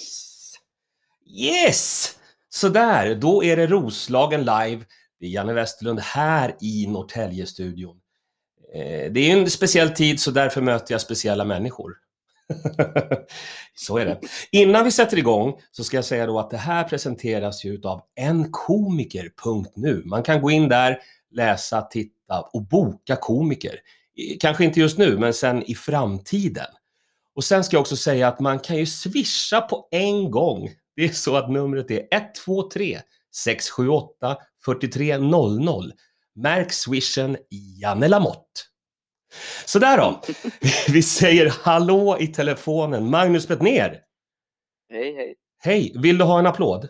Yes! Yes! Sådär, då är det Roslagen live. Det är Janne Westerlund här i Norrtäljestudion. Eh, Det är ju en speciell tid så därför möter jag speciella människor. så är det. Innan vi sätter igång så ska jag säga då att det här presenteras ju utav enkomiker.nu. Man kan gå in där, läsa, titta och boka komiker. Kanske inte just nu, men sen i framtiden. Och sen ska jag också säga att man kan ju swisha på en gång. Det är så att numret är 123 678 4300. Märk swishen Janne Lamotte. Sådär då. Vi säger hallå i telefonen. Magnus Bettner. Hej, hej. Hej, vill du ha en applåd?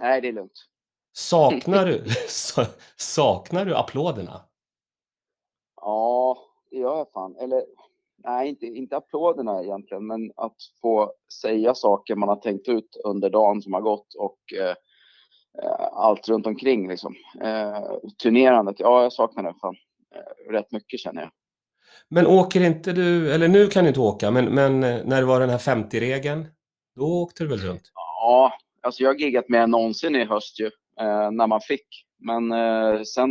Nej, det är lugnt. Saknar du, sa- saknar du applåderna? Ja, det gör jag fan. Eller, nej, inte, inte applåderna egentligen, men att få säga saker man har tänkt ut under dagen som har gått och eh, eh, allt runt omkring liksom. Eh, turnerandet, ja, jag saknar det fan eh, rätt mycket känner jag. Men åker inte du, eller nu kan du inte åka, men, men eh, när det var den här 50-regeln, då åkte du väl runt? Ja, alltså jag har giggat mer än någonsin i höst ju, eh, när man fick. Men eh, sen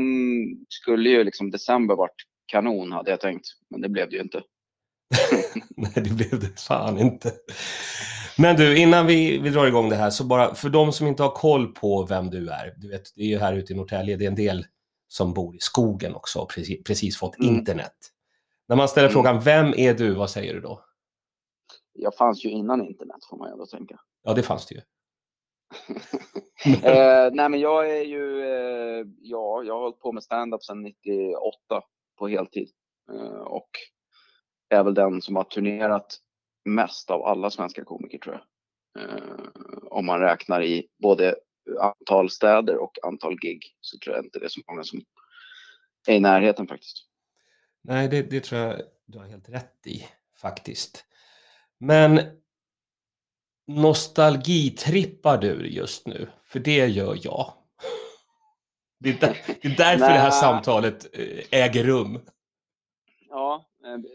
skulle ju liksom december varit kanon hade jag tänkt, men det blev det ju inte. Nej, det blev det fan inte. Men du, innan vi, vi drar igång det här, så bara för de som inte har koll på vem du är, du vet, det är ju här ute i Norrtälje, det är en del som bor i skogen också och precis, precis fått Mm. internet. När man ställer Mm. frågan, vem är du, vad säger du då? Jag fanns ju innan internet får man ju ändå tänka. Ja, det fanns det ju. eh, nej men jag är ju, eh, ja, jag har hållit på med stand-up sedan 98 på heltid. Eh, och är väl den som har turnerat mest av alla svenska komiker tror jag. Eh, om man räknar i både antal städer och antal gig så tror jag inte det är så många som är i närheten faktiskt. Nej, det, det tror jag du har helt rätt i, faktiskt. Men nostalgitrippar du just nu? För det gör jag. Det är, där, det är därför det här samtalet eh, äger rum. Ja,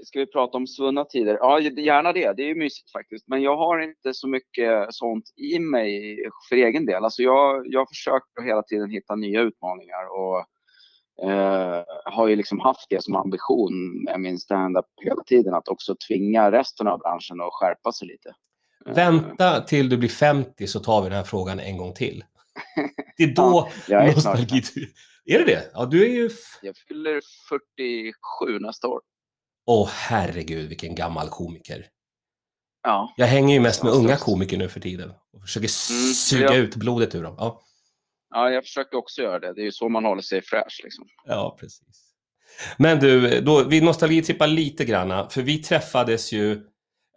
ska vi prata om svunna tider? Ja, gärna det. Det är ju mysigt faktiskt. Men jag har inte så mycket sånt i mig för egen del. Alltså jag, jag försöker hela tiden hitta nya utmaningar och eh, har ju liksom haft det som ambition med min stand-up hela tiden. Att också tvinga resten av branschen att skärpa sig lite. Eh, Vänta till du blir 50 så tar vi den här frågan en gång till. Det är då jag är snart nostalgi... Är det det? Ja, du är ju... Jag fyller 47 nästa år. Åh herregud, vilken gammal komiker. Ja, Jag hänger ju mest med unga komiker nu för tiden och försöker Mm, suga ja. ut blodet ur dem. Ja, ja, jag försöker också göra det. Det är ju så man håller sig fräsch liksom. ja precis. Men du, då, vi nostalgitrippar lite granna, för vi träffades ju...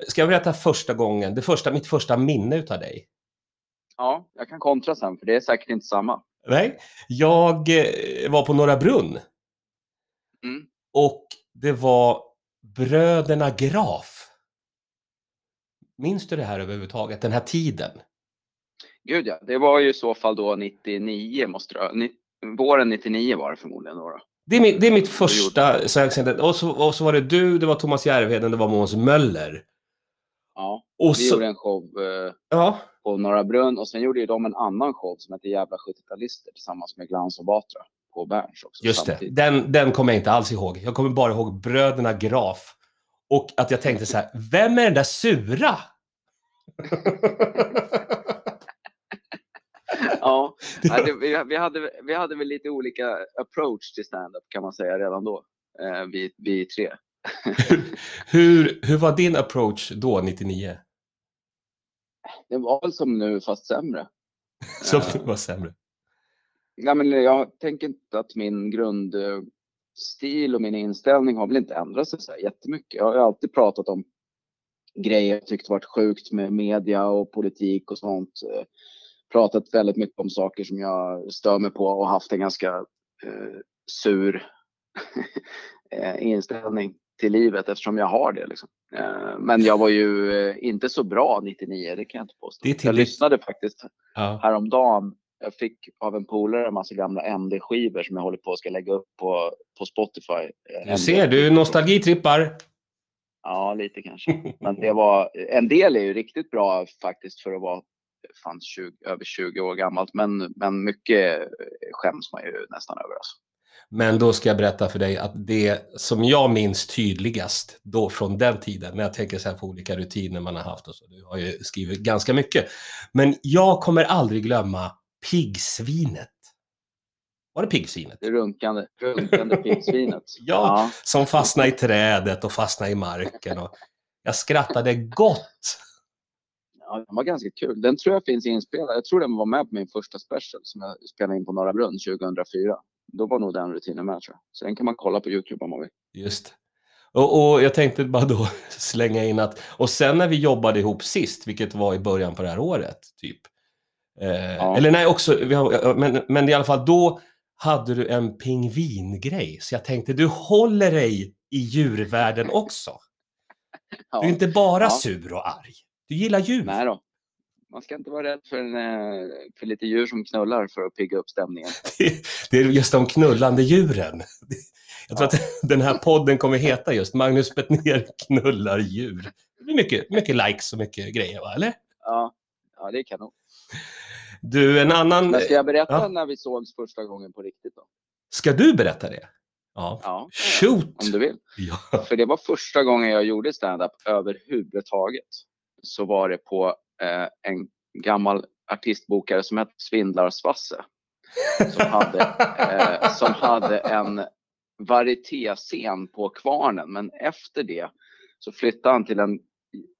Ska jag berätta första gången, det första, mitt första minne utav dig? Ja, jag kan kontra sen för det är säkert inte samma. Nej, jag eh, var på Norra Brunn Mm. och det var bröderna Graf. Minns du det här överhuvudtaget, den här tiden? Gud ja, det var ju i så fall då 99 måste det Våren 99 var det förmodligen då. då. Det är mitt, det är mitt första, tänkte- och så, och så var det du, det var Thomas Järvheden, det var Måns Möller. Ja, Och vi så, gjorde en show eh, ja, på Norra Brunn och sen gjorde ju de en annan show som hette Jävla 70-talister tillsammans med Glans och Batra på Berns också. just det. Den, den kommer jag inte alls ihåg. Jag kommer bara ihåg bröderna Graf. Och att jag tänkte så här, vem är den där sura? Ja, det, vi, hade, vi hade väl lite olika approach till stand-up kan man säga redan då. Eh, vi, vi tre. hur, hur var din approach då, 99? Det var väl som nu fast sämre. Som Ja. var sämre. Nej, men jag tänker inte att min grundstil och min inställning har väl inte ändrat sig så här jättemycket. Jag har alltid pratat om grejer jag tyckt varit sjukt med media och politik och sånt. Eh, Pratat väldigt mycket om saker som jag stör mig på och haft en ganska eh, sur eh, inställning till livet eftersom jag har det. Liksom. Eh, men jag var ju inte så bra 99, det kan jag inte påstå. Det är jag lyssnade faktiskt Ja. häromdagen. Jag fick av en polare en massa gamla MD-skivor som jag håller på att ska lägga upp på, på Spotify. Eh, Du ser, du nostalgitrippar. Ja, lite kanske. Men det var, en del är ju riktigt bra faktiskt för att vara fan 20, över 20 år gammalt. Men, men mycket skäms man ju nästan över. Alltså. Men då ska jag berätta för dig att det som jag minns tydligast då från den tiden, när jag tänker så här på olika rutiner man har haft och så, du har ju skrivit ganska mycket. Men jag kommer aldrig glömma piggsvinet. Var det piggsvinet? Det runkande, runkande piggsvinet. ja, ja, som fastnade i trädet och fastnade i marken. Och jag skrattade gott. Ja, den var ganska kul. Den tror jag finns inspelad. Jag tror den var med på min första special som jag spelade in på Norra Brunn 2004. Då var nog den rutinen med tror jag. Så den kan man kolla på Youtube om man vill. Just. Och, och, jag tänkte bara då slänga in att, och sen när vi jobbade ihop sist, vilket var i början på det här året, typ. Eh, ja. Eller nej, också, har, men, men i alla fall då hade du en pingvingrej. Så jag tänkte, du håller dig i djurvärlden också. Ja. Du är inte bara ja. sur och arg. Du gillar djur. Nej då. Man ska inte vara rädd för, en, eh, för lite djur som knullar för att pigga upp stämningen. Det, är just de knullande djuren. Jag tror ja. att den här podden kommer heta just Magnus Bettner knullar djur. Det blir mycket, mycket likes och mycket grejer, va? eller? Ja, ja det är kanon. Du, en annan... Men ska jag berätta ja. när vi sågs första gången på riktigt då? Ska du berätta det? Ja. ja Shoot! Om du vill. Ja. För det var första gången jag gjorde stand-up överhuvudtaget. Så var det på eh, en gammal artistbokare som hette Svindlarsvasse. Som hade, eh, som hade en varietéscen på Kvarnen. Men efter det så flyttade han till en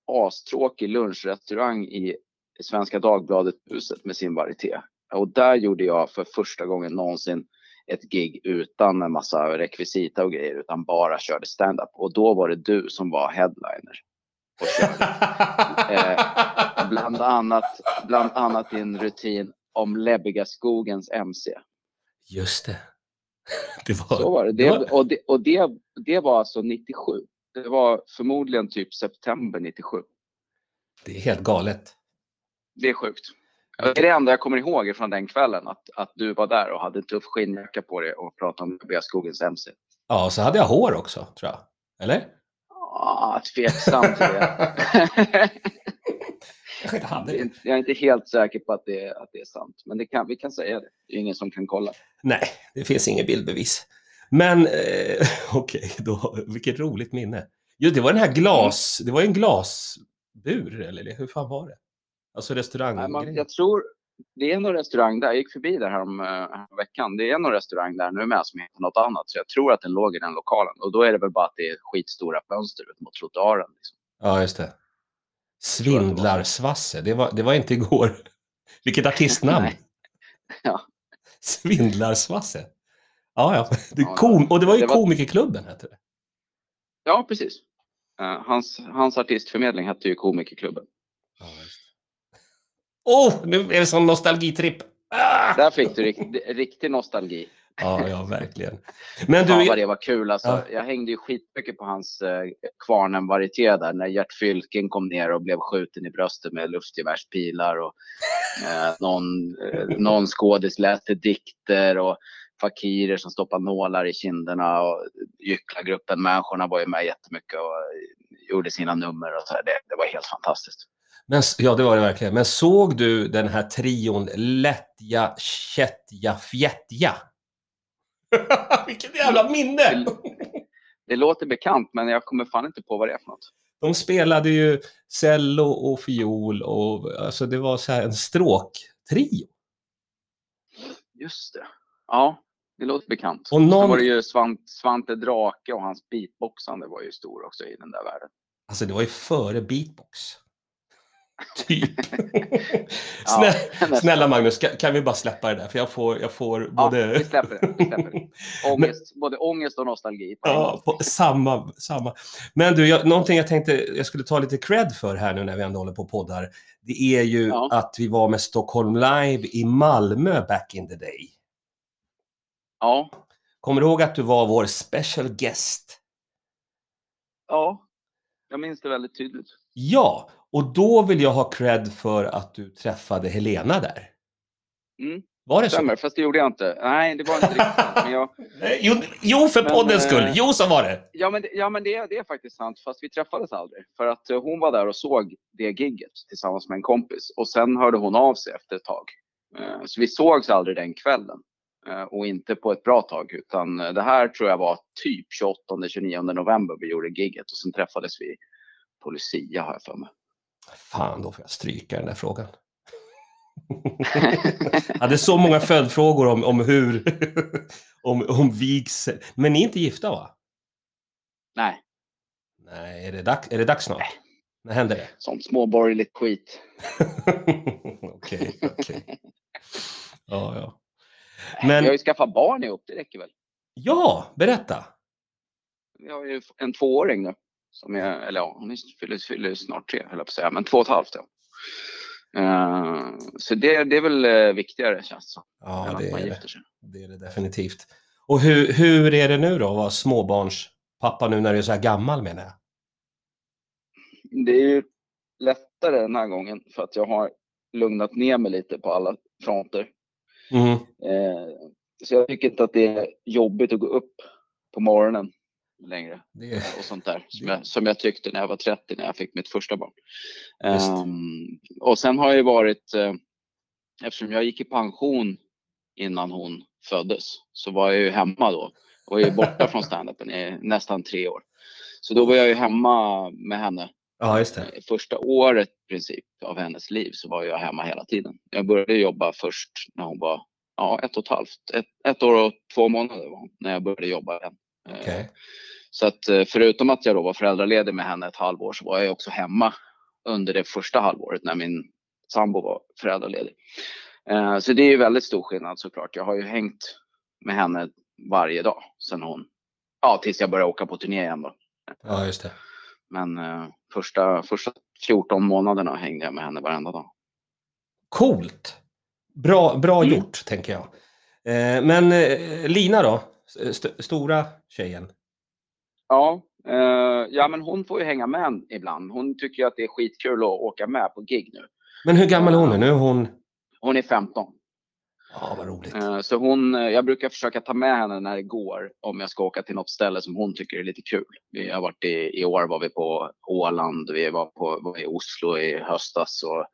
astråkig lunchrestaurang i Svenska Dagbladet-huset med sin varieté. Och där gjorde jag för första gången någonsin ett gig utan en massa rekvisita och grejer, utan bara körde stand-up. Och då var det du som var headliner. Och eh, bland, annat, bland annat din rutin om Läbbiga skogens MC. Just det. det var, Så var det. det, det var... Och, det, och det, det var alltså 97. Det var förmodligen typ september 97. Det är helt galet. Det är sjukt. Det är det enda jag kommer ihåg från den kvällen, att, att du var där och hade en tuff skinnjacka på dig och pratade om Beaskogens MC. Ja, så hade jag hår också, tror jag. Eller? Ja, tveksam till det. jag, hade är inte helt säker på att det, att det är sant, men det kan, vi kan säga det. Det är ingen som kan kolla. Nej, det finns inget bildbevis. Men eh, okej, okay, vilket roligt minne. Jo, det var den här glas, det var en glasbur, eller hur fan var det? Alltså restaurang. jag tror det är någon restaurang där, jag gick förbi där härom, härom veckan. Det är någon restaurang där nu med som heter något annat. Så jag tror att den låg i den lokalen. Och då är det väl bara att det är skitstora fönster ut mot trottoaren. Liksom. Ja, just det. Svindlarsvasse, det var, det var inte igår. Vilket artistnamn. ja. Svindlarsvasse. Ja, ja. Det kom, och det var ju det var... Komikerklubben hette det. Ja, precis. Uh, hans, hans artistförmedling hette ju Komikerklubben. Ja, just oh, nu är det sån nostalgitripp. Ah! Där fick du riktig, riktig nostalgi. Ja, ja, verkligen. Men du... Ja, vad det var kul alltså. Ja. Jag hängde ju skitmycket på hans eh, kvarnen där när Gert Fylking kom ner och blev skjuten i bröstet med luftgevärspilar och eh, någon, eh, någon skådis läste dikter och fakirer som stoppade nålar i kinderna och gycklargruppen Människorna var ju med jättemycket och gjorde sina nummer och så här. Det, det var helt fantastiskt. Men, ja, det var det verkligen. Men såg du den här trion Lättja, Kättja, Fjättja? Vilket jävla minne! Det, det, låter bekant, men jag kommer fan inte på vad det är för något. De spelade ju cello och fiol och alltså det var så här en stråktrio. Just det. Ja, det låter bekant. Och någon... Sen var det ju Svant, Svante Drake och hans beatboxande var ju stor också i den där världen. Alltså det var ju före beatbox. Typ. Snälla, ja, snälla Magnus, kan, kan, vi bara släppa det där? För jag får, jag får både... Ja, vi släpper det. Vi släpper det. Ångest, Men, både ångest och nostalgi. ja, på, samma, samma. Men du, jag, någonting jag tänkte jag skulle ta lite cred för här nu när vi ändå håller på och poddar. Det är ju ja. att vi var med Stockholm Live i Malmö back in the day. Ja. Kommer du ihåg att du var vår special guest? Ja, jag minns det väldigt tydligt. Ja, och då vill jag ha cred för att du träffade Helena där. Mm. Var det så? Stämmer, fast det gjorde jag inte. Nej, det var inte riktigt. Men jag, Jo, jo för Men, poddens eh, skull. Jo, så var det. ja, men, det, ja, men det, är- det är faktiskt sant, fast vi träffades aldrig. För att eh, hon var där och såg det gigget tillsammans med en kompis. Och sen hörde hon av sig efter ett tag. Eh, Så vi sågs aldrig den kvällen. Och inte på ett bra tag, utan det här tror jag var typ 28-29 november vi gjorde gigget. Och sen träffades vi på Lucia har jag för mig. Fan, då får jag stryka den där frågan. Jag hade så många följdfrågor om, om hur, om, om vigsel. Men ni är inte gifta va? Nej, Nej, är det, dags, är det dags snart? När händer det? sånt småborgerligt skit. Okej, okej. Ja, ja. Vi har Men, ju skaffat barn ihop, det räcker väl. ja, berätta. Vi har ju en tvååring nu. Som är, eller ja, hon är- fyller, fyller snart tre, höll jag på att säga, men två och ett halvt. Ja. Eh, så det, det är väl eh, viktigare känns som, Ja, det man är det. gifter sig. Det är det definitivt. Och hur, hur är det nu då att vara småbarnspappa nu när du är så här gammal menar jag? Det är ju lättare den här gången för att jag har lugnat ner mig lite på alla fronter. Mm. Eh, så jag tycker inte att det är jobbigt att gå upp på morgonen längre. Det är, och sånt där som jag, som jag tyckte när jag var 30 när jag fick mitt första barn. Ehm, och sen har jag varit, eh, eftersom jag gick i pension innan hon föddes, så var jag ju hemma då och är borta från standupen i nästan tre år. Så då var jag ju hemma med henne. ja, just det. Eh, Första året i princip av hennes liv så var jag hemma hela tiden. Jag började jobba först när hon var ja, ett och ett halvt, ett, ett år och två månader var hon, när jag började jobba igen. Eh, Okej. så att eh, förutom att jag då var föräldraledig med henne ett halvår så var jag också hemma under det första halvåret när min sambo var föräldraledig. Eh, Så det är ju väldigt stor skillnad såklart. Jag har ju hängt med henne varje dag sen hon, ja tills jag började åka på turné igen då. Ja, just det. Men första, första 14 månaderna hängde jag med henne varenda dag. Coolt! Bra, bra Mm. gjort, tänker jag. Men Lina då? St- stora tjejen? Ja, eh, ja men hon får ju hänga med ibland. Hon tycker att det är skitkul att åka med på gig nu. Men hur gammal är hon nu? Nu är hon... Hon är 15. Ja, vad roligt. Eh, Så hon, eh, jag brukar försöka ta med henne när det går om jag ska åka till något ställe som hon tycker är lite kul. Vi har varit i, i år var vi på Åland, vi var, på, var i Oslo i höstas och eh,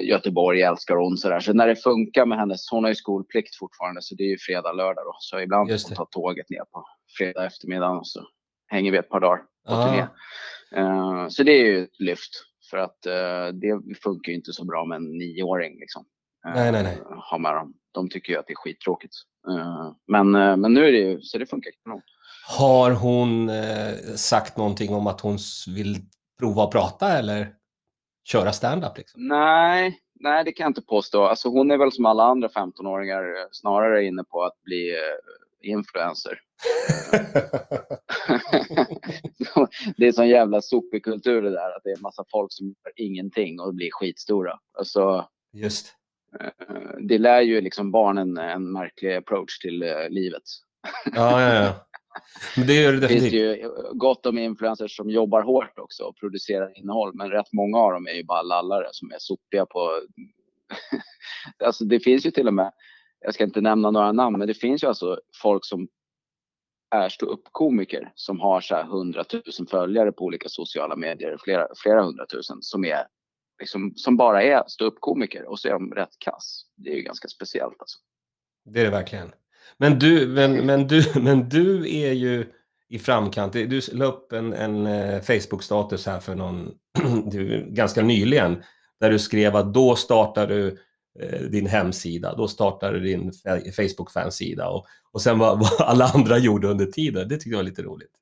Göteborg älskar hon sådär. Så när det funkar med hennes, hon har ju skolplikt fortfarande så det är ju fredag, lördag då. Så ibland får hon ta tåget ner på fredag eftermiddag och så hänger vi ett par dagar på turné. Ah, Eh, Så det är ju ett lyft för att eh, det funkar ju inte så bra med en nioåring liksom. Eh, Nej, nej, nej. Ha med dem. De tycker ju att det är skittråkigt. Eh, Men, eh, men nu är det ju, så det funkar kanon. har hon eh, sagt någonting om att hon vill prova att prata eller köra stand-up? Liksom? Nej, nej, det kan jag inte påstå. Alltså hon är väl som alla andra 15-åringar eh, snarare inne på att bli eh, influencer. det är sån jävla sopkultur det där, att det är massa folk som gör ingenting och blir skitstora. Alltså, Just. Eh, det lär ju liksom barnen en märklig approach till eh, livet. Ja, ja, ja. Det gör det Det finns definitivt. ju gott om influencers som jobbar hårt också och producerar innehåll, men rätt många av dem är ju bara lallare som är sopiga på... alltså det finns ju till och med, jag ska inte nämna några namn, men det finns ju alltså folk som är ståuppkomiker som har så här 100 000 följare på olika sociala medier, flera, flera hundratusen, som är liksom, som bara är ståuppkomiker och så är de rätt kass. Det är ju ganska speciellt alltså. Det är det verkligen. Men du, men, men du, men du är ju i framkant. Du la upp en, en eh, Facebook-status här för någon, du, ganska nyligen, där du skrev att då startar du eh, din hemsida, då startar du din Facebook-fansida och, och sen vad, vad alla andra gjorde under tiden. Det tyckte jag var lite roligt.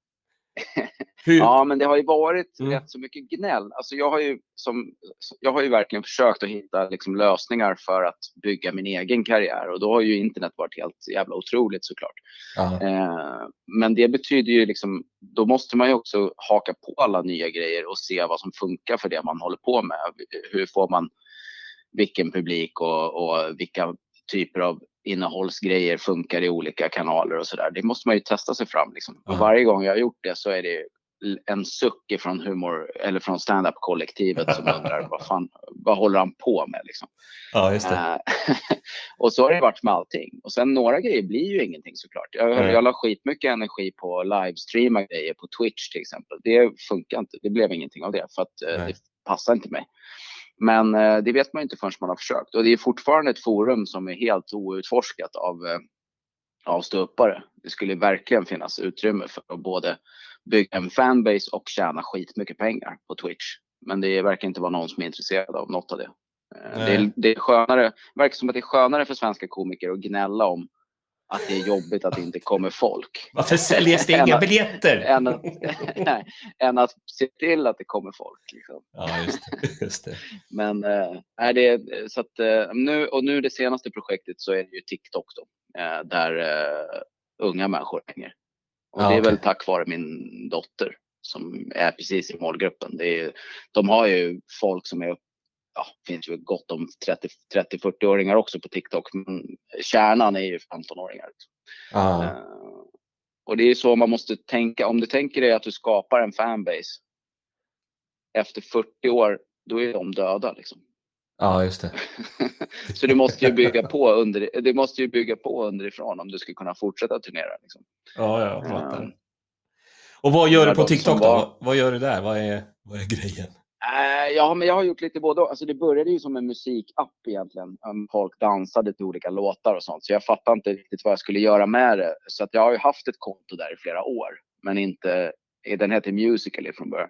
Hur, Ja, men det har ju varit Mm. rätt så mycket gnäll. Alltså jag har ju, som, jag har ju verkligen försökt att hitta liksom lösningar för att bygga min egen karriär och då har ju internet varit helt jävla otroligt såklart. Eh, men det betyder ju liksom, då måste man ju också haka på alla nya grejer och se vad som funkar för det man håller på med. Hur får man vilken publik och, och vilka typer av innehållsgrejer funkar i olika kanaler och sådär. Det måste man ju testa sig fram liksom. Och varje gång jag har gjort det så är det en suck från humor eller från stand-up kollektivet som undrar vad fan, vad håller han på med liksom. Ja, just det. Eh, och så har det varit med allting. Och sen några grejer blir ju ingenting såklart. Jag, Nej. jag la skitmycket energi på livestreama grejer på Twitch till exempel. Det funkar inte. Det blev ingenting av det för att Nej. det passar inte mig. Men eh, det vet man ju inte förrän man har försökt. Och det är fortfarande ett forum som är helt outforskat av, av ståuppare. Det skulle verkligen finnas utrymme för att både bygga en fanbase och tjäna skitmycket pengar på Twitch. Men det verkar inte vara någon som är intresserad av något av det. Eh, Det är, det är skönare, det verkar som att det är skönare för svenska komiker att gnälla om att det är jobbigt att det inte kommer folk. Varför säljs det inga biljetter? Än att, nej, än att se till att det kommer folk. Liksom. Ja, just det. Just det. Men eh, är det, så att, eh, nu, och nu det senaste projektet så är det ju TikTok då, där unga människor hänger. Och Ja, det är okej. väl tack vare min dotter som är precis i målgruppen. Det är, de har ju folk som är, ja, finns ju gott om 30-40-åringar också på TikTok, men kärnan är ju 15-åringar. Ja. Eh, och det är så man måste tänka. Om du tänker dig att du skapar en fanbase efter 40 år, då är de döda. Liksom. ja, just det. så du måste ju bygga på under, du måste ju bygga på underifrån om du ska kunna fortsätta turnera. Liksom. Ja, ja, jag fattar. Eh, Och vad gör du på TikTok då? var- Vad, gör du där? Vad är, vad är grejen? Eh, ja, men jag har gjort lite både alltså Det började ju som en musikapp egentligen. Um, Folk dansade till olika låtar och sånt. Så jag fattade inte riktigt vad jag skulle göra med det. Så att jag har ju haft ett konto där i flera år. Men inte, den heter Musical.ly från början.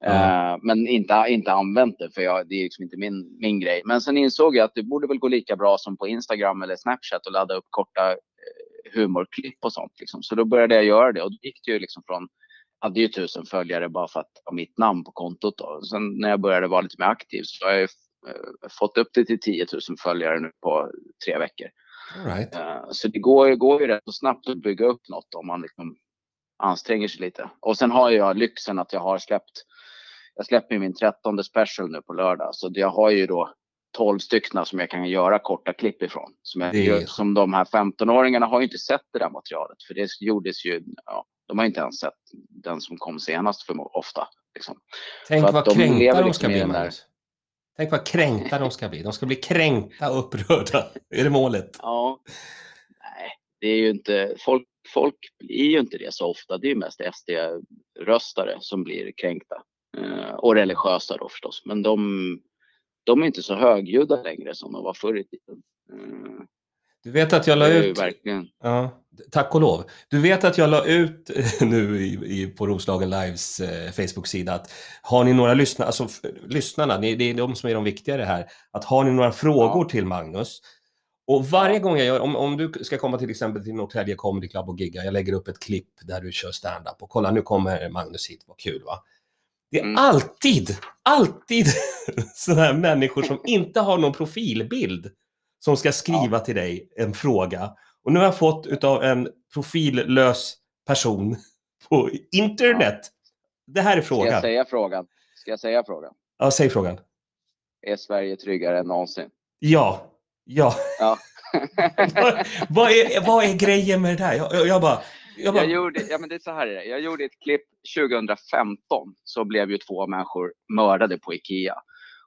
Ja. Eh, men inte, inte använt det för jag, det är liksom inte min, min grej. Men sen insåg jag att det borde väl gå lika bra som på Instagram eller Snapchat och ladda upp korta eh, humorklipp och sånt. Liksom. Så då började jag göra det och då gick det ju liksom från hade ju tusen följare bara för att ha mitt namn på kontot. Då. Sen när jag började vara lite mer aktiv så har jag ju eh, fått upp det till 10 000 följare nu på tre veckor. Right. Så det går, går ju rätt så snabbt att bygga upp något om man liksom anstränger sig lite. Och sen har jag lyxen att jag har släppt, jag släpper min trettonde special nu på lördag. Så jag har ju då 12 stycken som jag kan göra korta klipp ifrån. Som, jag, Det som de här 15-åringarna har ju inte sett det där materialet. För det gjordes ju, ja, de har inte ens sett den som kom senast för ofta. Liksom. Tänk vad de kränkta de liksom ska bli, där-. Tänk vad kränkta de ska bli. De ska bli kränkta och upprörda. Är det målet? Ja, nej, det är ju inte, folk, folk blir ju inte det så ofta. Det är ju mest SD-röstare som blir kränkta. Eh, och religiösa då förstås. Men de, de är inte så högljudda längre som de var förr i tiden. Eh, Du vet att jag la det ut... verkligen, Ja, tack och lov. Du vet att jag la ut nu i, i, på Roslagen Lives eh, Facebook-sida att har ni några lyssnare, alltså lyssnarna, det, det är de som är de viktigare här, att har ni några frågor Ja. till Magnus och varje gång jag gör, om, om du ska komma till exempel till Norrtälje Comedy Club och gigga, jag lägger upp ett klipp där du kör stand-up och kolla nu kommer Magnus hit, vad kul va? Det är Mm. alltid, alltid sådana här människor som inte har någon profilbild som ska skriva till dig en fråga. Och nu har jag fått utav en profillös person på internet. Det här är ska jag frågan. säga frågan? Ska jag säga frågan? Ja, säg frågan. Är Sverige tryggare än någonsin? Ja. Ja. Ja. vad, är, vad är grejen med det där? Jag, jag, bara... Jag bara Jag gjorde, ja, men det är så här är det. Jag gjorde ett klipp 2015 så blev ju två människor mördade på Ikea.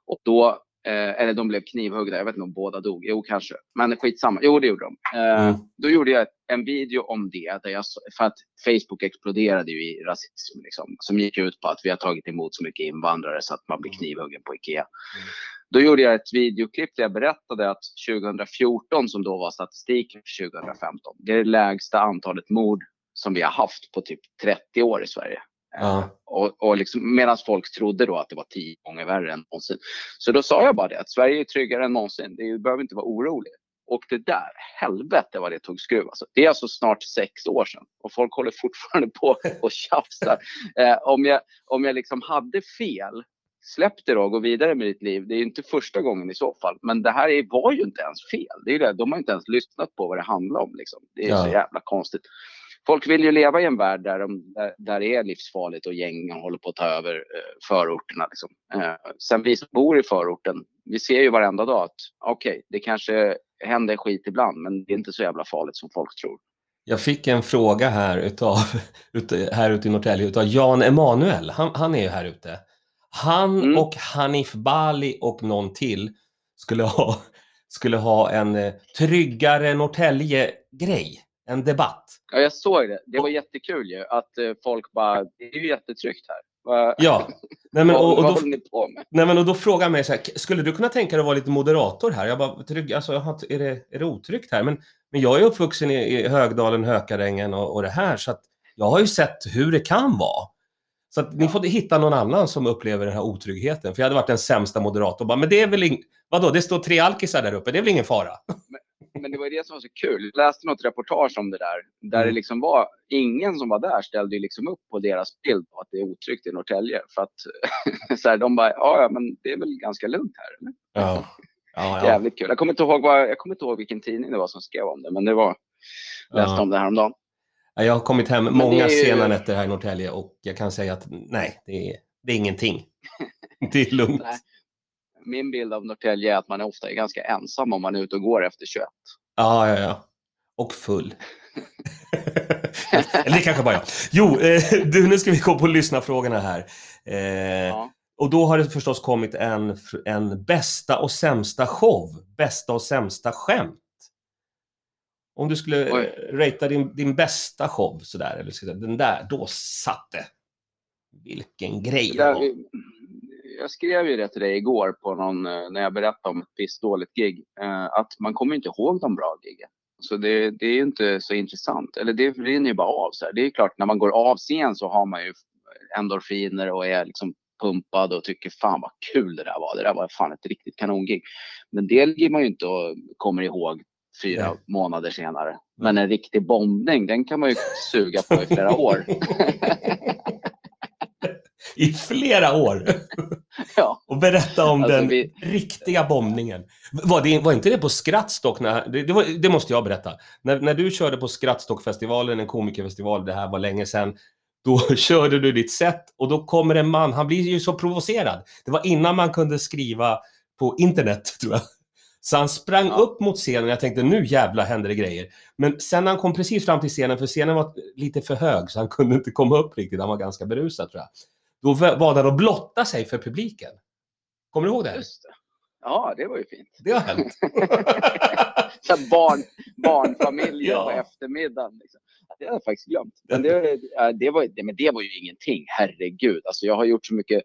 Och då, eh, eller de blev knivhuggna, jag vet inte om båda dog, jo kanske. Men skitsamma, jo det gjorde de. Eh, Mm. Då gjorde jag en video om det, där jag, för att Facebook exploderade ju i rasism, liksom, som gick ut på att vi har tagit emot så mycket invandrare så att man blir knivhuggen på Ikea. Då gjorde jag ett videoklipp där jag berättade att 2014, som då var statistiken för 2015, det är det lägsta antalet mord som vi har haft på typ 30 år i Sverige. Ja. Och, och liksom, Medan folk trodde då att det var tio gånger värre än någonsin. Så då sa jag bara det, att Sverige är tryggare än någonsin. Du behöver inte vara orolig. Och det där, helvete vad det tog skruv. Alltså, det är alltså snart sex år sedan och folk håller fortfarande på och tjafsar. Eh, om jag, om jag liksom hade fel, släpp det då och gå vidare med ditt liv. Det är inte första gången i så fall. Men det här är, var ju inte ens fel. Det är det. De har inte ens lyssnat på vad det handlar om. Liksom. Det är Ja. så jävla konstigt. Folk vill ju leva i en värld där, de, där, där det är livsfarligt och gängen håller på att ta över eh, förorterna. Liksom. Eh, sen vi som bor i förorten, vi ser ju varenda dag att okej, det kanske händer skit ibland, men det är inte så jävla farligt som folk tror. Jag fick en fråga här, utav, ut, här ute i Norrtälje utav Jan Emanuel. Han, han är ju här ute. Han Mm. och Hanif Bali och någon till skulle ha, skulle ha en eh, tryggare Norrtälje-grej. En debatt. Ja, jag såg det. Det var jättekul ju att eh, folk bara, det är ju jättetryggt här. Ja. Nej, men, och, och, då, nej, men, och då frågar mig så här, "K- skulle du kunna tänka dig att vara lite moderator här? Jag bara, trygg, alltså, är, det, är det otryggt här? Men, men jag är uppvuxen i, i Högdalen, Hökarängen och, och det här, så att jag har ju sett hur det kan vara. Så att ni får hitta någon annan som upplever den här otryggheten. För jag hade varit den sämsta moderatorn. Bara, Men det är väl ing... Vadå, det står tre alkisar där uppe, det är väl ingen fara? Men det var det som var så kul. Jag läste något reportage om det där. Där Mm. det liksom var, ingen som var där ställde liksom upp på deras bild på att det är otryggt i Norrtälje. För att så här, de bara, ja, ja men det är väl ganska lugnt här. Eller? Ja. Ja, ja. Jävligt kul. Jag kommer, inte ihåg vad, jag kommer inte ihåg vilken tidning det var som skrev om det. Men det var, läste Ja. om det häromdagen. Ja, Jag har kommit hem många ju- sena nätter här i Norrtälje och jag kan säga att nej, det är, det är ingenting. Det är lugnt. Nej. Min bild av Norrtälje är att man ofta är ganska ensam om man är ute och går efter 21. Ja, ja, ja. Och full. Eller det kanske bara jag. Jo, eh, du, nu ska vi gå på lyssnarfrågorna här. Eh, Ja. Och då har det förstås kommit en, en bästa och sämsta show. Bästa och sämsta skämt. Om du skulle Oj. eh, ratea din, din bästa show sådär, eller så, den där, då satt det. Vilken grej det var. jag skrev ju det till dig igår på någon, eh, när jag berättade om ett pissdåligt gig. Eh, att man kommer inte ihåg de bra giggen. Så det, det är ju inte så intressant. Eller det rinner ju bara av. Så här. Det är ju klart, när man går av scen så har man ju endorfiner och är liksom pumpad och tycker fan vad kul det där var. Det där var fan ett riktigt kanongig. Men det ligger man ju inte och kommer ihåg fyra Nej. månader senare. Men en riktig bombning, den kan man ju suga på i flera år. I flera år. ja. Och berätta om Alltså, den vi- riktiga bombningen. Var, det, var inte det på Skrattstock? När, det, det, var, det måste jag berätta. När, när du körde på Skrattstockfestivalen, en komikerfestival, det här var länge sedan. Då körde du ditt set och då kommer en man, han blir ju så provocerad. Det var innan man kunde skriva på internet, tror jag. Så han sprang Ja. upp mot scenen jag tänkte nu jävla händer det grejer. Men sen när han kom precis fram till scenen, för scenen var lite för hög så han kunde inte komma upp riktigt, han var ganska berusad tror jag. Då var han att blotta sig för publiken. Kommer du ihåg det? här? Just det. Ja, det var ju fint. Det har hänt. Så barn, barnfamiljer Ja. på eftermiddagen. Liksom. Det hade jag faktiskt glömt. Men det, det, var, men det var ju ingenting. Herregud. Alltså, jag har gjort så mycket,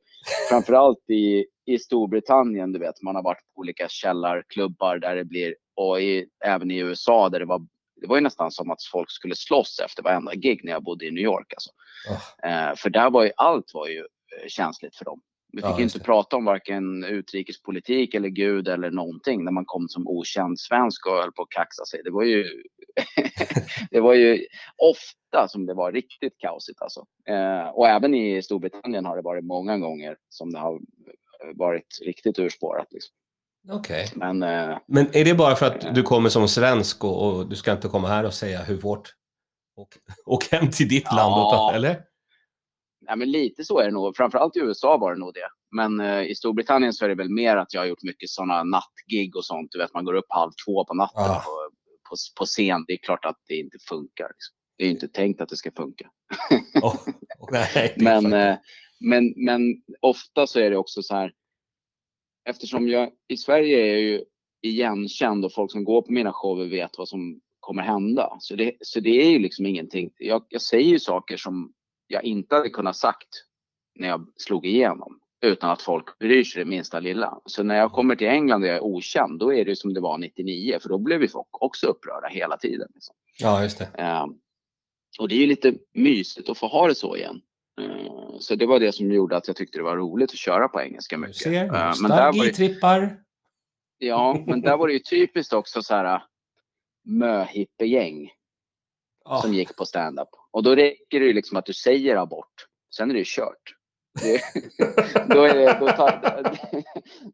framförallt i, i Storbritannien. Du vet, man har varit på olika källarklubbar där det blir, och i, även i USA där det var det var ju nästan som att folk skulle slåss efter varenda gig när jag bodde i New York. Alltså. Oh. Eh, för där var ju allt var ju eh, känsligt för dem. Vi Ja, fick just inte prata om varken utrikespolitik eller Gud eller någonting när man kom som okänd svensk och höll på att kaxa sig. Det var ju, det var ju ofta som det var riktigt kaosigt alltså. Eh, och även i Storbritannien har det varit många gånger som det har varit riktigt urspårat. Liksom. Okej. Men eh, Men är det bara för att du kommer som svensk och, och du ska inte komma här och säga hur vårt... Och, och hem till ditt Ja. land, och, eller? Ja, men lite så är det nog. Framförallt i USA var det nog det. Men eh, i Storbritannien så är det väl mer att jag har gjort mycket sådana nattgig och sånt. Du vet, man går upp halv två på natten Ah. på, på, på scen. Det är klart att det inte funkar. Liksom. Det är ju inte tänkt att det ska funka. Oh, nej, Men, eh, men, men ofta så är det också så här. Eftersom jag i Sverige är jag ju igenkänd och folk som går på mina shower vet vad som kommer hända. Så det, så det är ju liksom ingenting. Jag, jag säger ju saker som jag inte hade kunnat sagt när jag slog igenom utan att folk bryr sig det minsta lilla. Så när jag kommer till England och jag är okänd, då är det som det var 99, för då blev ju folk också upprörda hela tiden. Liksom. Ja, just det. Eh, och det är ju lite mysigt att få ha det så igen. Eh, så det var det som gjorde att jag tyckte det var roligt att köra på engelska Du mycket. ser, Eh, men, där var det, nostalgitrippar. ja, men där var det ju typiskt också så här möhippegäng Ja. som gick på stand-up. Och då räcker det ju liksom att du säger abort. Sen är det ju kört. Det, då, det, då, tar,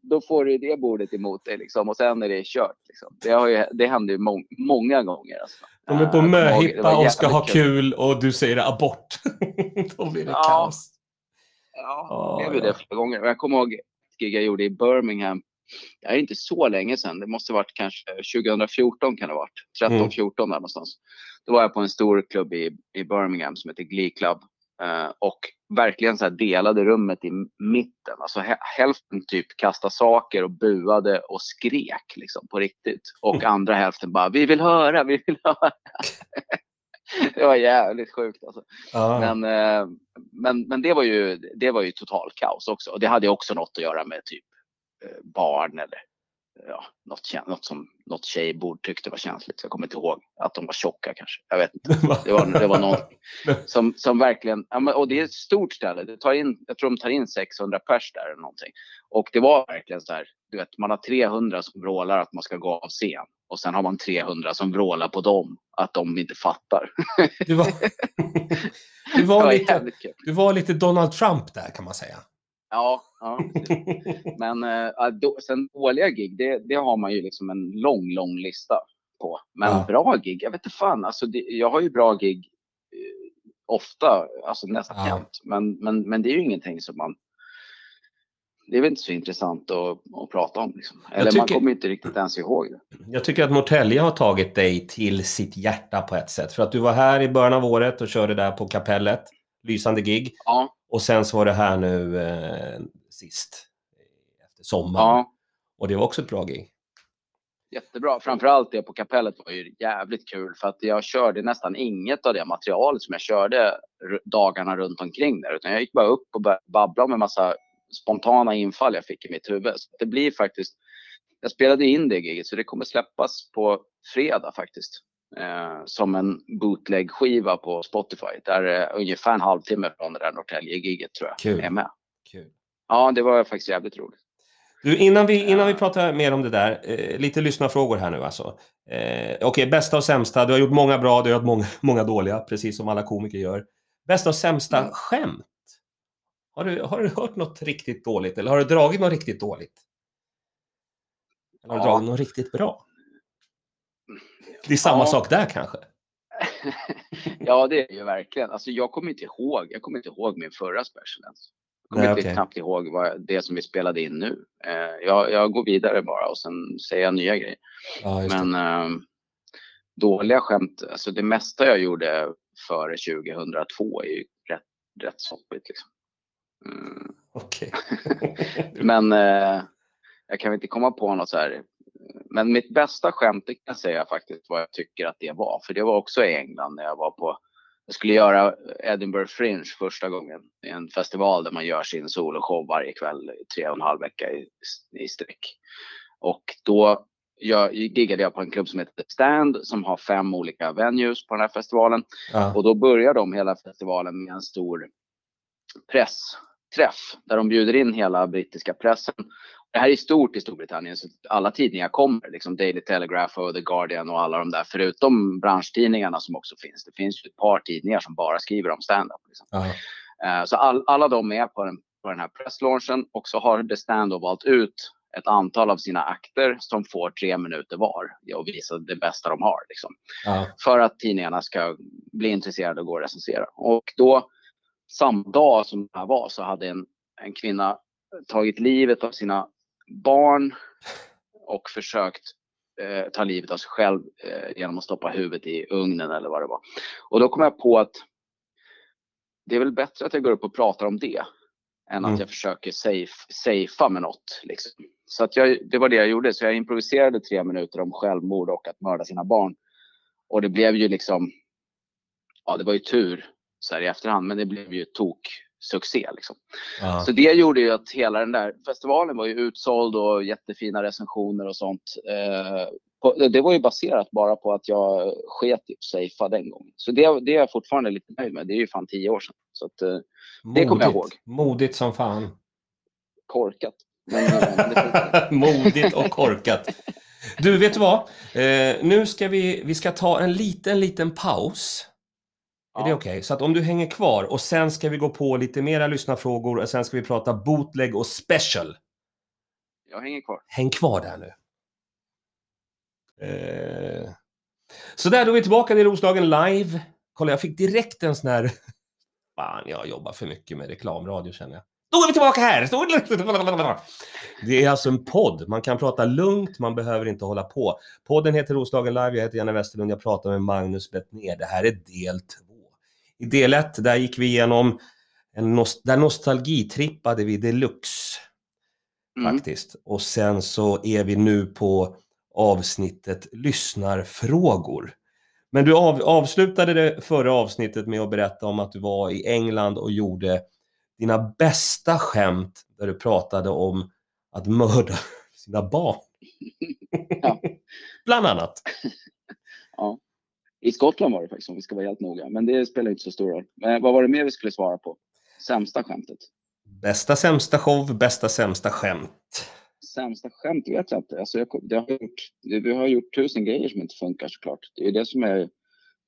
då får du det bordet emot dig liksom, och sen är det kört. Liksom. Det, har ju, det händer ju må, många gånger. Alltså. De är på jag möhippa och ska ha kul och du säger abort. Då blir det Ja. kaos. Ja, det blev ju ja. det flera gånger. Jag kommer ihåg ett gig jag gjorde i Birmingham. Det är inte så länge sedan. Det måste ha varit kanske 2014 kan det ha varit. 13, Mm. 14 där någonstans. Då var jag på en stor klubb i, i Birmingham som heter Glee Club. Eh, och verkligen så här delade rummet i mitten. Alltså hälften typ kastade saker och buade och skrek liksom på riktigt. Och mm. andra hälften bara, vi vill höra, vi vill höra. det var jävligt sjukt alltså. Ah. Men, eh, men, men det var ju, det var ju total kaos också. Och det hade också något att göra med typ eh, barn eller ja, något, något som något tjejbord tyckte var känsligt. Jag kommer inte ihåg att de var tjocka kanske. Jag vet inte. Det var, det var någon som, som verkligen, och det är ett stort ställe. Det tar in, jag tror de tar in 600 pers där eller någonting. Och det var verkligen så här, du vet, man har 300 som vrålar att man ska gå av scen. Och sen har man 300 som vrålar på dem att de inte fattar. Du var, du var, var lite, du var lite Donald Trump där kan man säga. Ja, ja men äh, då, sen dåliga gig, det, det, har man ju liksom en lång, lång lista på. Men ja. bra gig, jag vet inte fan. Alltså det, jag har ju bra gig eh, ofta, alltså nästan ja. jämt. Men, men, men det är ju ingenting som man... Det är väl inte så intressant att, att prata om. Liksom. Eller tycker, man kommer inte riktigt ens ihåg det. Jag tycker att Norrtälje har tagit dig till sitt hjärta på ett sätt. För att du var här i början av året och körde där på kapellet. Lysande gig. Ja. Och sen så var det här nu eh, sist efter sommaren. Ja. Och det var också ett bra gig. Jättebra. Framförallt det på kapellet var ju jävligt kul för att jag körde nästan inget av det materialet som jag körde dagarna runt omkring där. Utan jag gick bara upp och började babbla med massa spontana infall jag fick i mitt huvud. Så det blir faktiskt, jag spelade in det giget så det kommer släppas på fredag faktiskt eh, som en bootleg-skiva på Spotify. Där är ungefär en halvtimme från det där Norrtälje-giget tror jag Kul. är med. Kul. Ja, det var faktiskt jävligt roligt. Du, innan vi, innan vi pratar mer om det där, eh, lite lyssnarfrågor här nu alltså. Eh, Okej, okay, bästa och sämsta. Du har gjort många bra, du har gjort många, många dåliga, precis som alla komiker gör. Bästa och sämsta mm. skämt? Har du, har du hört något riktigt dåligt eller har du dragit något riktigt dåligt? Eller har du dragit något riktigt bra? Det är samma ja. sak där kanske? ja, det är ju verkligen. Alltså, jag kommer inte ihåg. Jag kommer inte ihåg min förra special ens. Jag kommer Nej, inte okay. knappt ihåg vad, det som vi spelade in nu. Eh, jag, jag, går vidare bara och sen säger jag nya grejer. Ja, Men eh, dåliga skämt, alltså det mesta jag gjorde före 2002 är ju rätt, rätt soppigt. Liksom. Mm. Okej. Okay. Men eh, jag kan inte komma på något så här men mitt bästa skämt det kan jag säga faktiskt vad jag tycker att det var. För det var också i England när jag var på, jag skulle göra Edinburgh Fringe första gången. En festival där man gör sin soloshow varje kväll i tre och en halv vecka i, i sträck. Och då jag giggade jag på en klubb som heter Stand som har fem olika venues på den här festivalen. Ja. Och då börjar de hela festivalen med en stor pressträff där de bjuder in hela brittiska pressen det här är stort i Storbritannien, så alla tidningar kommer. Liksom Daily Telegraph och The Guardian och alla de där, förutom branschtidningarna som också finns. Det finns ett par tidningar som bara skriver om stand-up. Liksom. Uh, så all, alla de är på den, på den här presslaunchen och så har The Stand valt ut ett antal av sina akter som får tre minuter var och visa det bästa de har. Liksom. Uh. För att tidningarna ska bli intresserade och gå och recensera. Och då, samma dag som det här var, så hade en, en kvinna tagit livet av sina barn och försökt eh, ta livet av sig själv eh, genom att stoppa huvudet i ugnen eller vad det var. Och då kom jag på att det är väl bättre att jag går upp och pratar om det än att mm. jag försöker safe, safea med något. Liksom. Så att jag, det var det jag gjorde. Så jag improviserade tre minuter om självmord och att mörda sina barn. Och det blev ju liksom, ja det var ju tur så här i efterhand, men det blev ju tok succé. Liksom. Så det gjorde ju att hela den där festivalen var ju utsåld och jättefina recensioner och sånt. Eh, på, det var ju baserat bara på att jag sket i safea den gången. Så det, det är jag fortfarande lite nöjd med. Det är ju fan tio år sedan. Så att, eh, det kommer jag ihåg. Modigt som fan. Korkat. Modigt och korkat. Du, vet du vad? Eh, nu ska vi, vi ska ta en liten, liten paus. Är det okej? Okay? Så att om du hänger kvar och sen ska vi gå på lite mera lyssnarfrågor och sen ska vi prata bootleg och special. Jag hänger kvar. Häng kvar där nu. Eh... Så där, då är vi tillbaka i Roslagen live. Kolla, jag fick direkt en sån här... Fan, jag jobbar för mycket med reklamradio känner jag. Då är vi tillbaka här! Det är alltså en podd. Man kan prata lugnt, man behöver inte hålla på. Podden heter Roslagen Live, jag heter Janne Westerlund, jag pratar med Magnus Bettner. Det här är del. I del ett, där gick vi igenom, en nost där nostalgitrippade vi deluxe. Mm. Faktiskt. Och sen så är vi nu på avsnittet lyssnarfrågor. Men du av, avslutade det förra avsnittet med att berätta om att du var i England och gjorde dina bästa skämt där du pratade om att mörda sina barn. Ja. Bland annat. Ja. I Skottland var det faktiskt om vi ska vara helt noga. Men det spelar inte så stor roll. Men vad var det mer vi skulle svara på? Sämsta skämtet? Bästa sämsta show, bästa sämsta skämt. Sämsta skämt vet jag inte. Alltså jag, det har gjort, vi har gjort tusen grejer som inte funkar såklart. Det är det som är,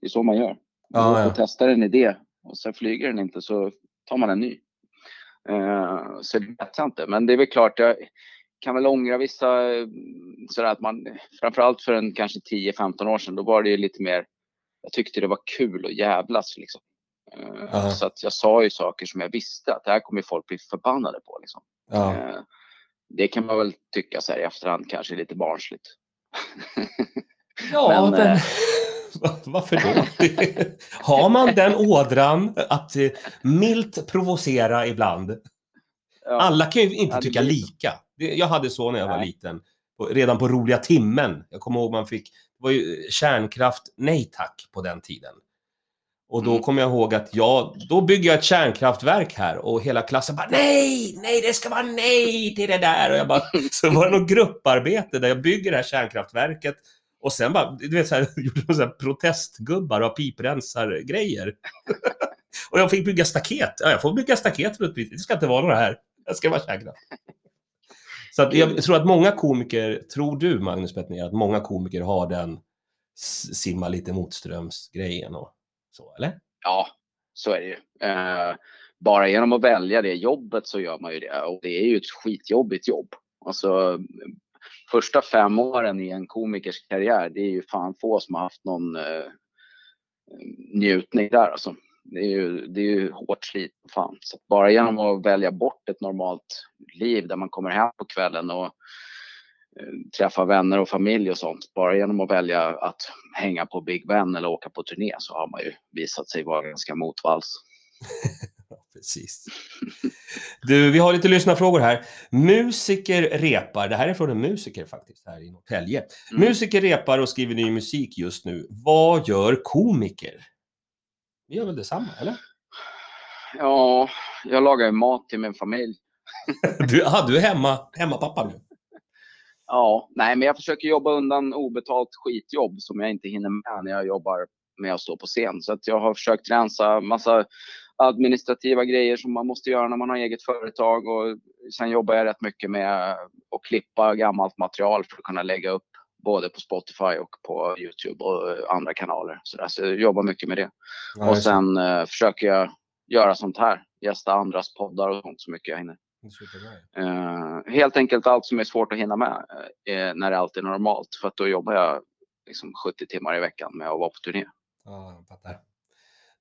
det är så man gör. Ja, Man ja. får testa en idé och sen flyger den inte så tar man en ny. Eh, så det vet jag inte. Men det är väl klart, jag kan väl ångra vissa eh, sådär att man, framförallt för en kanske 10-15 år sedan, då var det ju lite mer, jag tyckte det var kul att jävlas liksom. Ja. Så att jag sa ju saker som jag visste att det här kommer folk bli förbannade på liksom. Eh, Det kan man väl tycka så här i efterhand kanske är lite barnsligt. Ja, Men, men, eh, va- varför då? Har man den ådran att milt provocera ibland? Ja. Alla kan ju inte tycka lika. Jag hade så när jag var Nej. liten. Redan på roliga timmen. Jag kommer ihåg man fick, var ju kärnkraft, nej tack på den tiden. Och då Mm. kommer jag ihåg att jag, då bygger jag ett kärnkraftverk här och hela klassen bara nej, nej det ska vara nej till det där. Och jag bara, så var det något grupparbete där jag bygger det här kärnkraftverket och sen bara, du vet så här, gjorde de så här protestgubbar och piprensargrejer. och jag fick bygga staket. Ja, jag får bygga staket runt. Det ska inte vara några här. Det ska vara kärnkraft. Så att jag tror att många komiker, tror du Magnus Bettner, att många komiker har den simma lite motströms-grejen och så, eller? Ja, så är det ju. Eh, bara genom att välja det jobbet så gör man ju det. Och det är ju ett skitjobbigt jobb. Alltså, första fem åren i en komikers karriär, det är ju fan få som har haft någon eh, njutning där alltså. Det är ju, det är ju hårt slit. Fan. Så bara genom att välja bort ett normalt liv där man kommer hem på kvällen och eh, träffa vänner och familj och sånt. Bara genom att välja att hänga på Big Ben eller åka på turné så har man ju visat sig vara ganska motvalls. Precis. Du, vi har lite lyssnarfrågor här. Musiker repar, det här är från en musiker faktiskt, här i Norrtälje. Mm. Musiker repar och skriver ny musik just nu. Vad gör komiker? Vi gör väl detsamma, eller? Ja, jag lagar ju mat till min familj. Du, aha, du är hemma, hemmapappa nu? Ja, nej, men jag försöker jobba undan obetalt skitjobb som jag inte hinner med när jag jobbar med att stå på scen. Så att jag har försökt rensa massa administrativa grejer som man måste göra när man har eget företag och sen jobbar jag rätt mycket med att klippa gammalt material för att kunna lägga upp både på Spotify och på Youtube och andra kanaler. Så, där. så jag jobbar mycket med det. Ja, och sen eh, försöker jag göra sånt här, gästa andras poddar och sånt så mycket jag hinner. Eh, helt enkelt allt som är svårt att hinna med eh, när det alltid är normalt. För att då jobbar jag liksom 70 timmar i veckan med att vara på turné. Ja.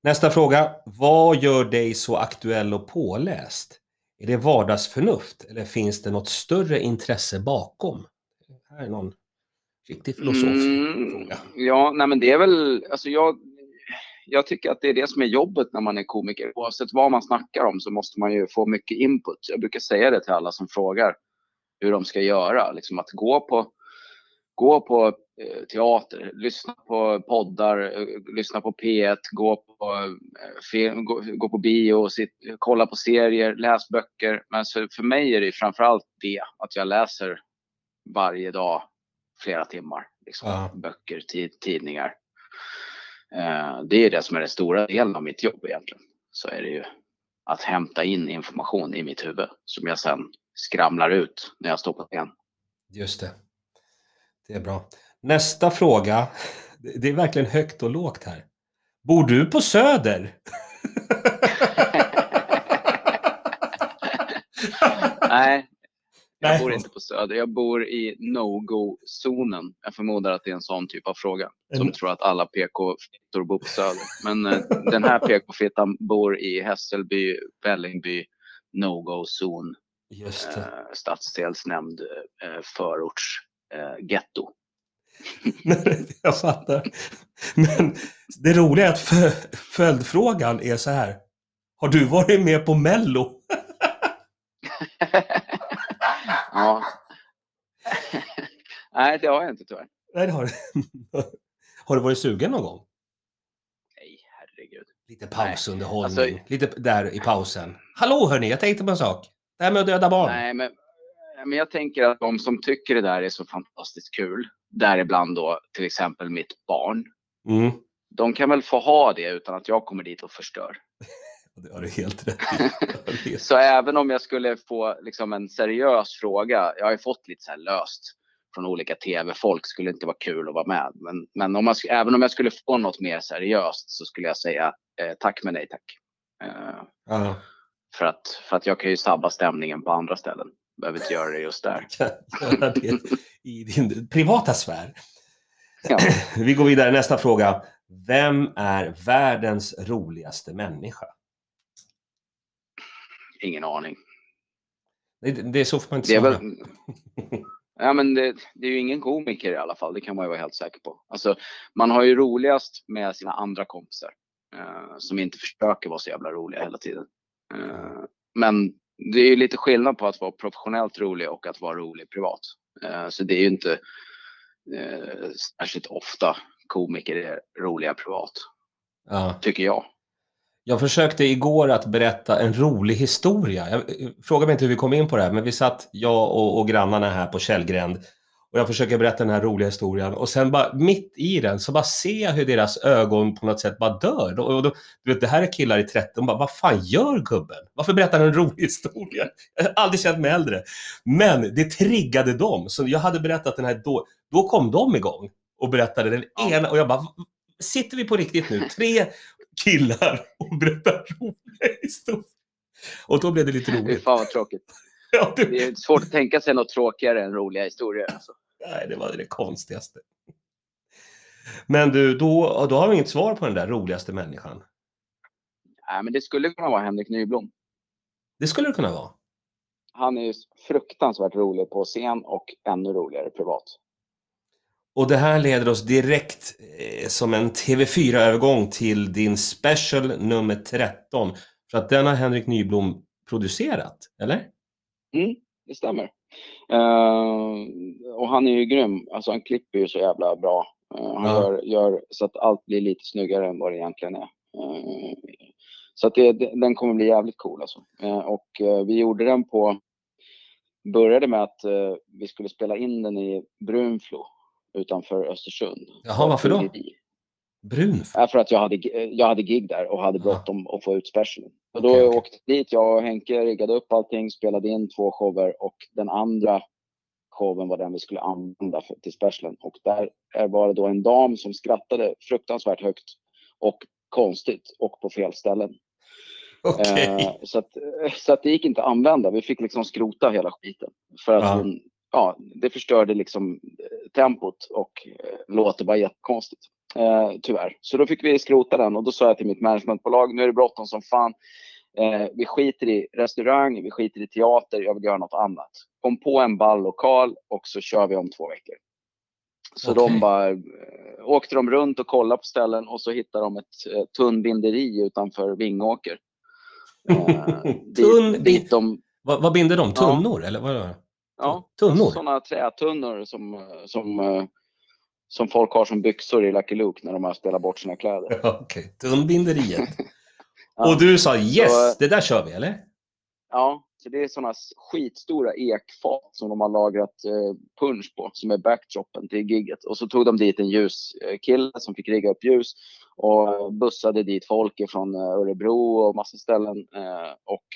Nästa fråga. Vad gör dig så aktuell och påläst? Är det vardagsförnuft eller finns det något större intresse bakom? Här är någon riktig filosoffråga. ja, nej men det är väl, alltså jag, jag tycker att det är det som är jobbet när man är komiker. Oavsett vad man snackar om så måste man ju få mycket input. Jag brukar säga det till alla som frågar hur de ska göra. Liksom att gå på, gå på eh, teater, lyssna på poddar, eh, lyssna på P1, gå på, eh, film, gå, gå på bio, sitt, kolla på serier, läs böcker. Men så för mig är det framförallt det, att jag läser varje dag flera timmar. Liksom, Ja. Böcker, tid, tidningar. Eh, det är det som är den stora delen av mitt jobb egentligen. Så är det ju att hämta in information i mitt huvud som jag sen skramlar ut när jag står på scen. Just det. Det är bra. Nästa fråga. Det är verkligen högt och lågt här. Bor du på Söder? Nej, jag Nej. bor inte på Söder. Jag bor i no-go-zonen. Jag förmodar att det är en sån typ av fråga. Som Mm. tror att alla PK-fittor bor på Söder. Men eh, den här PK-fittan bor i Hässelby, Vällingby, no-go-zon, Just det. eh, stadsdelsnämnd, eh, förorts eh, getto. jag fattar. Men det roliga är att fö- följdfrågan är så här. Har du varit med på Mello? ja. Nej, det har jag inte tyvärr. Nej, det har du Har du varit sugen någon gång? Nej, herregud. Lite pausunderhållning. Alltså- Lite där i pausen. Hallå hörni, jag tänkte på en sak. Det här med att döda barn. Nej, men, men jag tänker att de som tycker det där är så fantastiskt kul, däribland då till exempel mitt barn, Mm. de kan väl få ha det utan att jag kommer dit och förstör. Det har du helt rätt i. Så även om jag skulle få liksom en seriös fråga, jag har ju fått lite så här löst från olika tv-folk, skulle inte vara kul att vara med. Men, men om man, även om jag skulle få något mer seriöst så skulle jag säga eh, tack men nej tack. Eh, för, att, för att jag kan ju sabba stämningen på andra ställen. Behöver inte göra det just där. göra det i din privata sfär. Ja. Vi går vidare. Nästa fråga. Vem är världens roligaste människa? Ingen aning. Det, det är så får man inte svara. väl... Ja, men det, det är ju ingen komiker i alla fall, det kan man ju vara helt säker på. Alltså, man har ju roligast med sina andra kompisar eh, som inte försöker vara så jävla roliga hela tiden. Eh, men det är ju lite skillnad på att vara professionellt rolig och att vara rolig privat. Eh, så det är ju inte eh, särskilt ofta komiker är roliga privat, Ja. tycker jag. Jag försökte igår att berätta en rolig historia. Jag, eh, fråga mig inte hur vi kom in på det här, men vi satt, jag och, och grannarna här på Källgränd och jag försöker berätta den här roliga historien och sen bara mitt i den så bara ser jag hur deras ögon på något sätt bara dör. Och, och då, du vet, det här är killar i 30, de bara, vad fan gör gubben? Varför berättar han en rolig historia? Jag har aldrig känt mig äldre. Men det triggade dem, så jag hade berättat den här då, då kom de igång och berättade den ena och jag bara, sitter vi på riktigt nu? Tre killar och berättar roliga historier. Och då blev det lite Fy roligt. fan vad tråkigt. Ja, det, Det är svårt att tänka sig något tråkigare än roliga historier. Alltså. nej, det var det konstigaste. Men du, då, då har vi inget svar på den där roligaste människan. Nej, men det skulle kunna vara Henrik Nyblom. Det skulle det kunna vara. Han är ju fruktansvärt rolig på scen och ännu roligare privat. Och det här leder oss direkt eh, som en TV4-övergång till din special nummer 13. För att den har Henrik Nyblom producerat, eller? Mm, det stämmer. Eh, och han är ju grym. Alltså han klipper ju så jävla bra. Eh, han Ja. gör, gör så att allt blir lite snyggare än vad det egentligen är. Eh, så att det, den kommer bli jävligt cool alltså. Och vi gjorde den på... Började med att vi skulle spela in den i Brunflo utanför Östersund. Jaha, varför då? Bryggeri. Brun. Ja, för att jag hade, jag hade gig där och hade bråttom att få ut specialen. Och då okej. åkte dit, jag och Henke riggade upp allting, spelade in två shower och den andra showen var den vi skulle använda för, till specialen. Och där var det då en dam som skrattade fruktansvärt högt och konstigt och på fel ställen. Okej. Eh, så, att, så att det gick inte att använda. Vi fick liksom skrota hela skiten. För att Ja. hon, ja, det förstörde liksom eh, tempot och eh, låter bara jättekonstigt. Eh, tyvärr. Så då fick vi skrota den och då sa jag till mitt managementbolag, nu är det bråttom som fan. Eh, vi skiter i restaurang, vi skiter i teater, jag vill göra något annat. Kom på en ball lokal och så kör vi om två veckor. Så Okej. de bara eh, åkte de runt och kollade på ställen och så hittade de ett eh, tunnbinderi utanför Vingåker. Eh, dit, dit de, Vad, vad binder de? Ja. Tunnor? Eller vad? Ja, Tunnor? sådana trätunnor som, eh, som, eh, som folk har som byxor i Lucky Luke när de har spelat bort sina kläder. Okej, tunnbinderiet. Ja. Och du sa yes, Så- det där kör vi, eller? Ja, så det är sådana skitstora ekfat som de har lagrat eh, punch på, som är backdropen till gigget. Och så tog de dit en ljuskille som fick rigga upp ljus och bussade dit folk från Örebro och massa ställen eh, och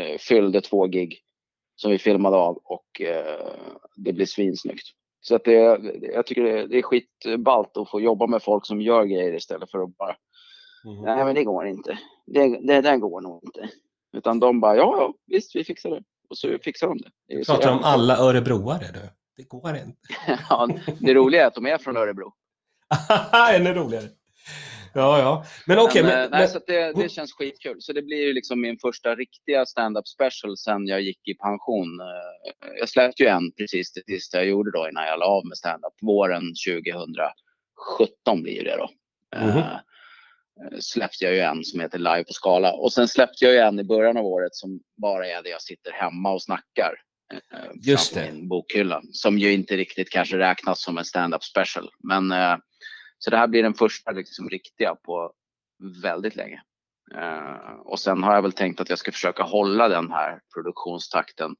eh, fyllde två gig som vi filmade av och eh, det blev svinsnyggt. Så att det, jag tycker det, det är skitballt att få jobba med folk som gör grejer istället för att bara Mhm. Nej, men det går inte. Det, det där går nog inte. Utan de bara, ja, ja, visst, vi fixar det. Och så fixar de det. det Du pratar om alla örebroare du. Det går inte. ja, det roliga är att de är från Örebro. Ännu roligare. Ja, ja. Men okej. men, men, eh, nej, men, så det, det känns skitkul. Så det blir ju liksom min första riktiga stand-up special sen jag gick i pension. Eh, Jag släppte ju en precis det sista jag gjorde då innan jag la av med stand-up. Våren 2017 blir det då. Mhm. Eh, släppte jag ju en som heter Live på Skala. Och sen släppte jag ju en i början av året som bara är där jag sitter hemma och snackar. Just det. min bokhylla. Som ju inte riktigt kanske räknas som en stand-up special. Men så det här blir den första liksom riktiga på väldigt länge. Eh, och sen har jag väl tänkt att jag ska försöka hålla den här produktionstakten.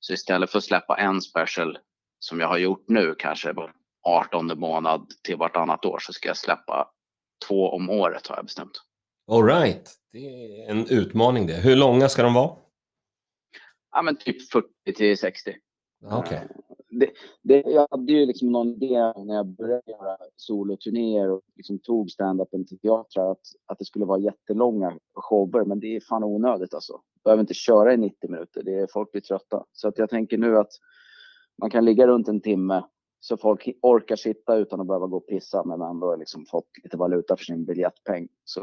Så istället för att släppa en special som jag har gjort nu kanske var 18 månad till vartannat år så ska jag släppa två om året har jag bestämt. all right. Det är en utmaning det. Hur långa ska de vara? Ja men typ 40 till 60. Ja, Okej. Det, det, jag hade ju liksom någon idé när jag började göra soloturnéer och liksom tog stand-upen till teatrar att, att det skulle vara jättelånga shower. Men det är fan onödigt alltså. Behöver inte köra i 90 minuter. Det är, folk blir trötta. Så att jag tänker nu att man kan ligga runt en timme så folk orkar sitta utan att behöva gå och pissa men ändå liksom fått lite valuta för sin biljettpeng. Så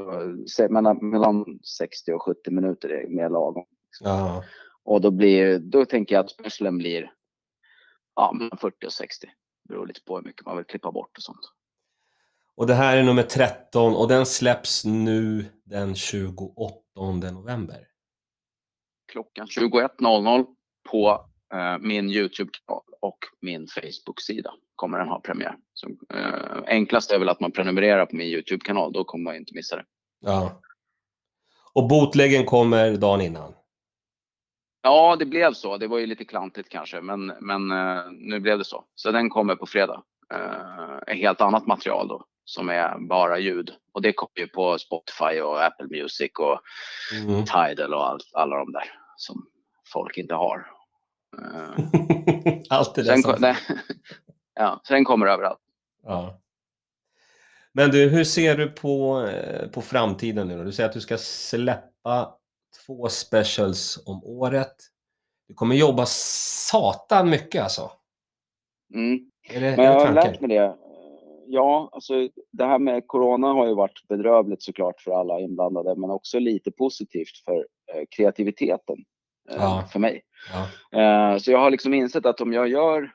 mellan, mellan 60 och 70 minuter är mer lagom. Ja. Och då, blir, då tänker jag att specialen blir ja, mellan 40 och 60. Det beror lite på hur mycket man vill klippa bort och sånt. Och det här är nummer 13 och den släpps nu den 28 november. Klockan 21.00 på eh, min YouTube-kanal och min Facebook-sida kommer den ha premiär. Så, eh, enklast är väl att man prenumererar på min YouTube-kanal, då kommer man inte missa det. Ja. Och bootläggen kommer dagen innan. Ja, det blev så. Det var ju lite klantigt kanske, men, men eh, nu blev det så. Så den kommer på fredag. Eh, ett helt annat material då, som är bara ljud. Och det kommer ju på Spotify och Apple Music och Mm. Tidal och allt, alla de där som folk inte har. Eh, Allt det där sen, som... ja, sen kommer det överallt. Ja. Men du, hur ser du på, på framtiden nu? Du säger att du ska släppa två specials om året. Du kommer jobba satan mycket alltså. Mm. Är det, Men jag har lärt mig det. Ja, alltså det här med corona har ju varit bedrövligt såklart för alla inblandade, men också lite positivt för eh, kreativiteten eh, Ja. för mig. Ja. Eh, så jag har liksom insett att om jag gör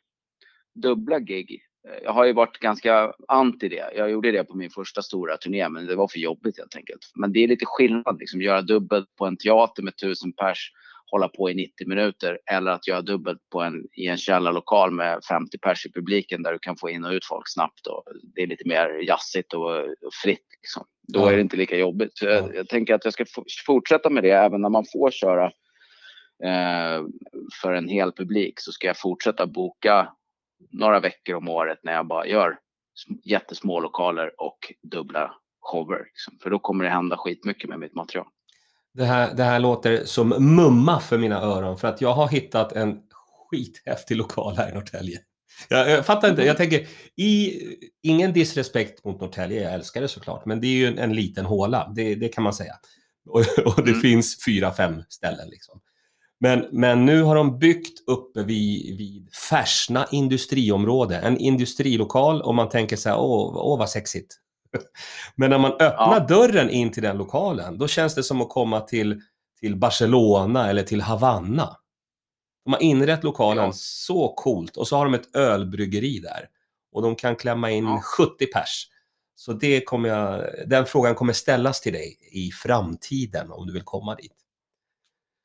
dubbla gig, jag har ju varit ganska anti det. Jag gjorde det på min första stora turné, men det var för jobbigt helt enkelt. Men det är lite skillnad, liksom göra dubbelt på en teater med tusen pers, hålla på i 90 minuter, eller att göra dubbelt på en, i en källarlokal med 50 pers i publiken där du kan få in och ut folk snabbt och det är lite mer jazzigt och, och fritt. Liksom. Då Ja. är det inte lika jobbigt. Så Ja. jag, jag tänker att jag ska fortsätta med det även när man får köra eh, för en hel publik så ska jag fortsätta boka några veckor om året när jag bara gör sm- jättesmå lokaler och dubbla shower. Liksom. För då kommer det hända skitmycket med mitt material. Det, här, det här låter som mumma för mina öron för att jag har hittat en skithäftig lokal här i Norrtälje. Jag, jag fattar inte, jag tänker, i, ingen disrespekt mot Norrtälje, jag älskar det såklart, men det är ju en, en liten håla, det, det kan man säga. Och, och det Mm. finns fyra, fem ställen liksom. Men, men nu har de byggt uppe vid, vid Färsna industriområde, en industrilokal och man tänker så här, åh, åh vad sexigt. Men när man öppnar Ja. dörren in till den lokalen, då känns det som att komma till, till Barcelona eller till Havanna. De har inrett lokalen Ja. så coolt och så har de ett ölbryggeri där. Och de kan klämma in Ja. 70 pers. Så det kommer jag, den frågan kommer ställas till dig i framtiden om du vill komma dit.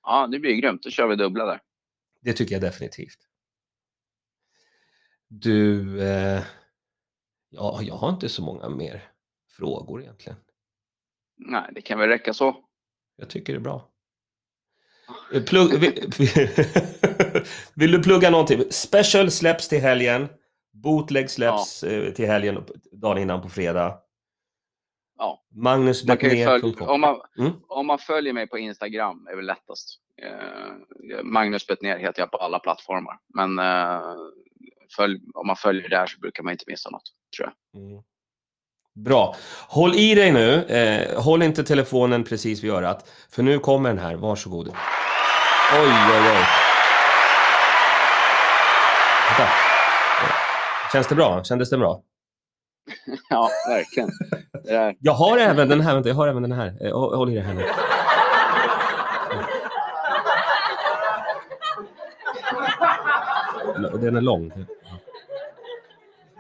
Ja, det blir grymt. Då kör vi dubbla där. Det tycker jag definitivt. Du, eh, ja, jag har inte så många mer frågor egentligen. Nej, det kan väl räcka så. Jag tycker det är bra. Eh, Plugg, vill, vill du plugga någonting? Special släpps till helgen. Bootleg släpps eh, till helgen, dagen innan på fredag. Ja. Magnus Bettner.com. om, man, Mm. om man följer mig på Instagram är väl lättast. Eh, Magnus Bettner heter jag på alla plattformar. Men eh, följ, om man följer där så brukar man inte missa något, tror jag. Mm. Bra. Håll i dig nu. Eh, håll inte telefonen precis vid örat. För nu kommer den här. Varsågod. Oj, oj, oj. Vänta. Eh, Känns det bra? Kändes det bra? Ja, verkligen. Jag har även den här, vänta, jag har även den här. Eh, Håll håll i det här nu. Den är lång.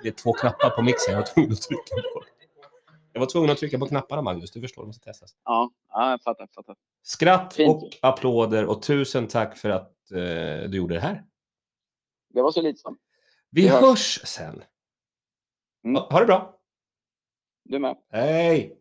Det är två knappar på mixen jag var tvungen att trycka på. Jag var tvungen att trycka på knapparna, Magnus. Du förstår, det måste testas. Ja, ja, jag fattar. fattar. Skratt Fint. och applåder och tusen tack för att eh, du gjorde det här. Det var så lite som. Vi Vi hörs. hörs sen. Mm. Ha, ha det bra. Du med. Hej!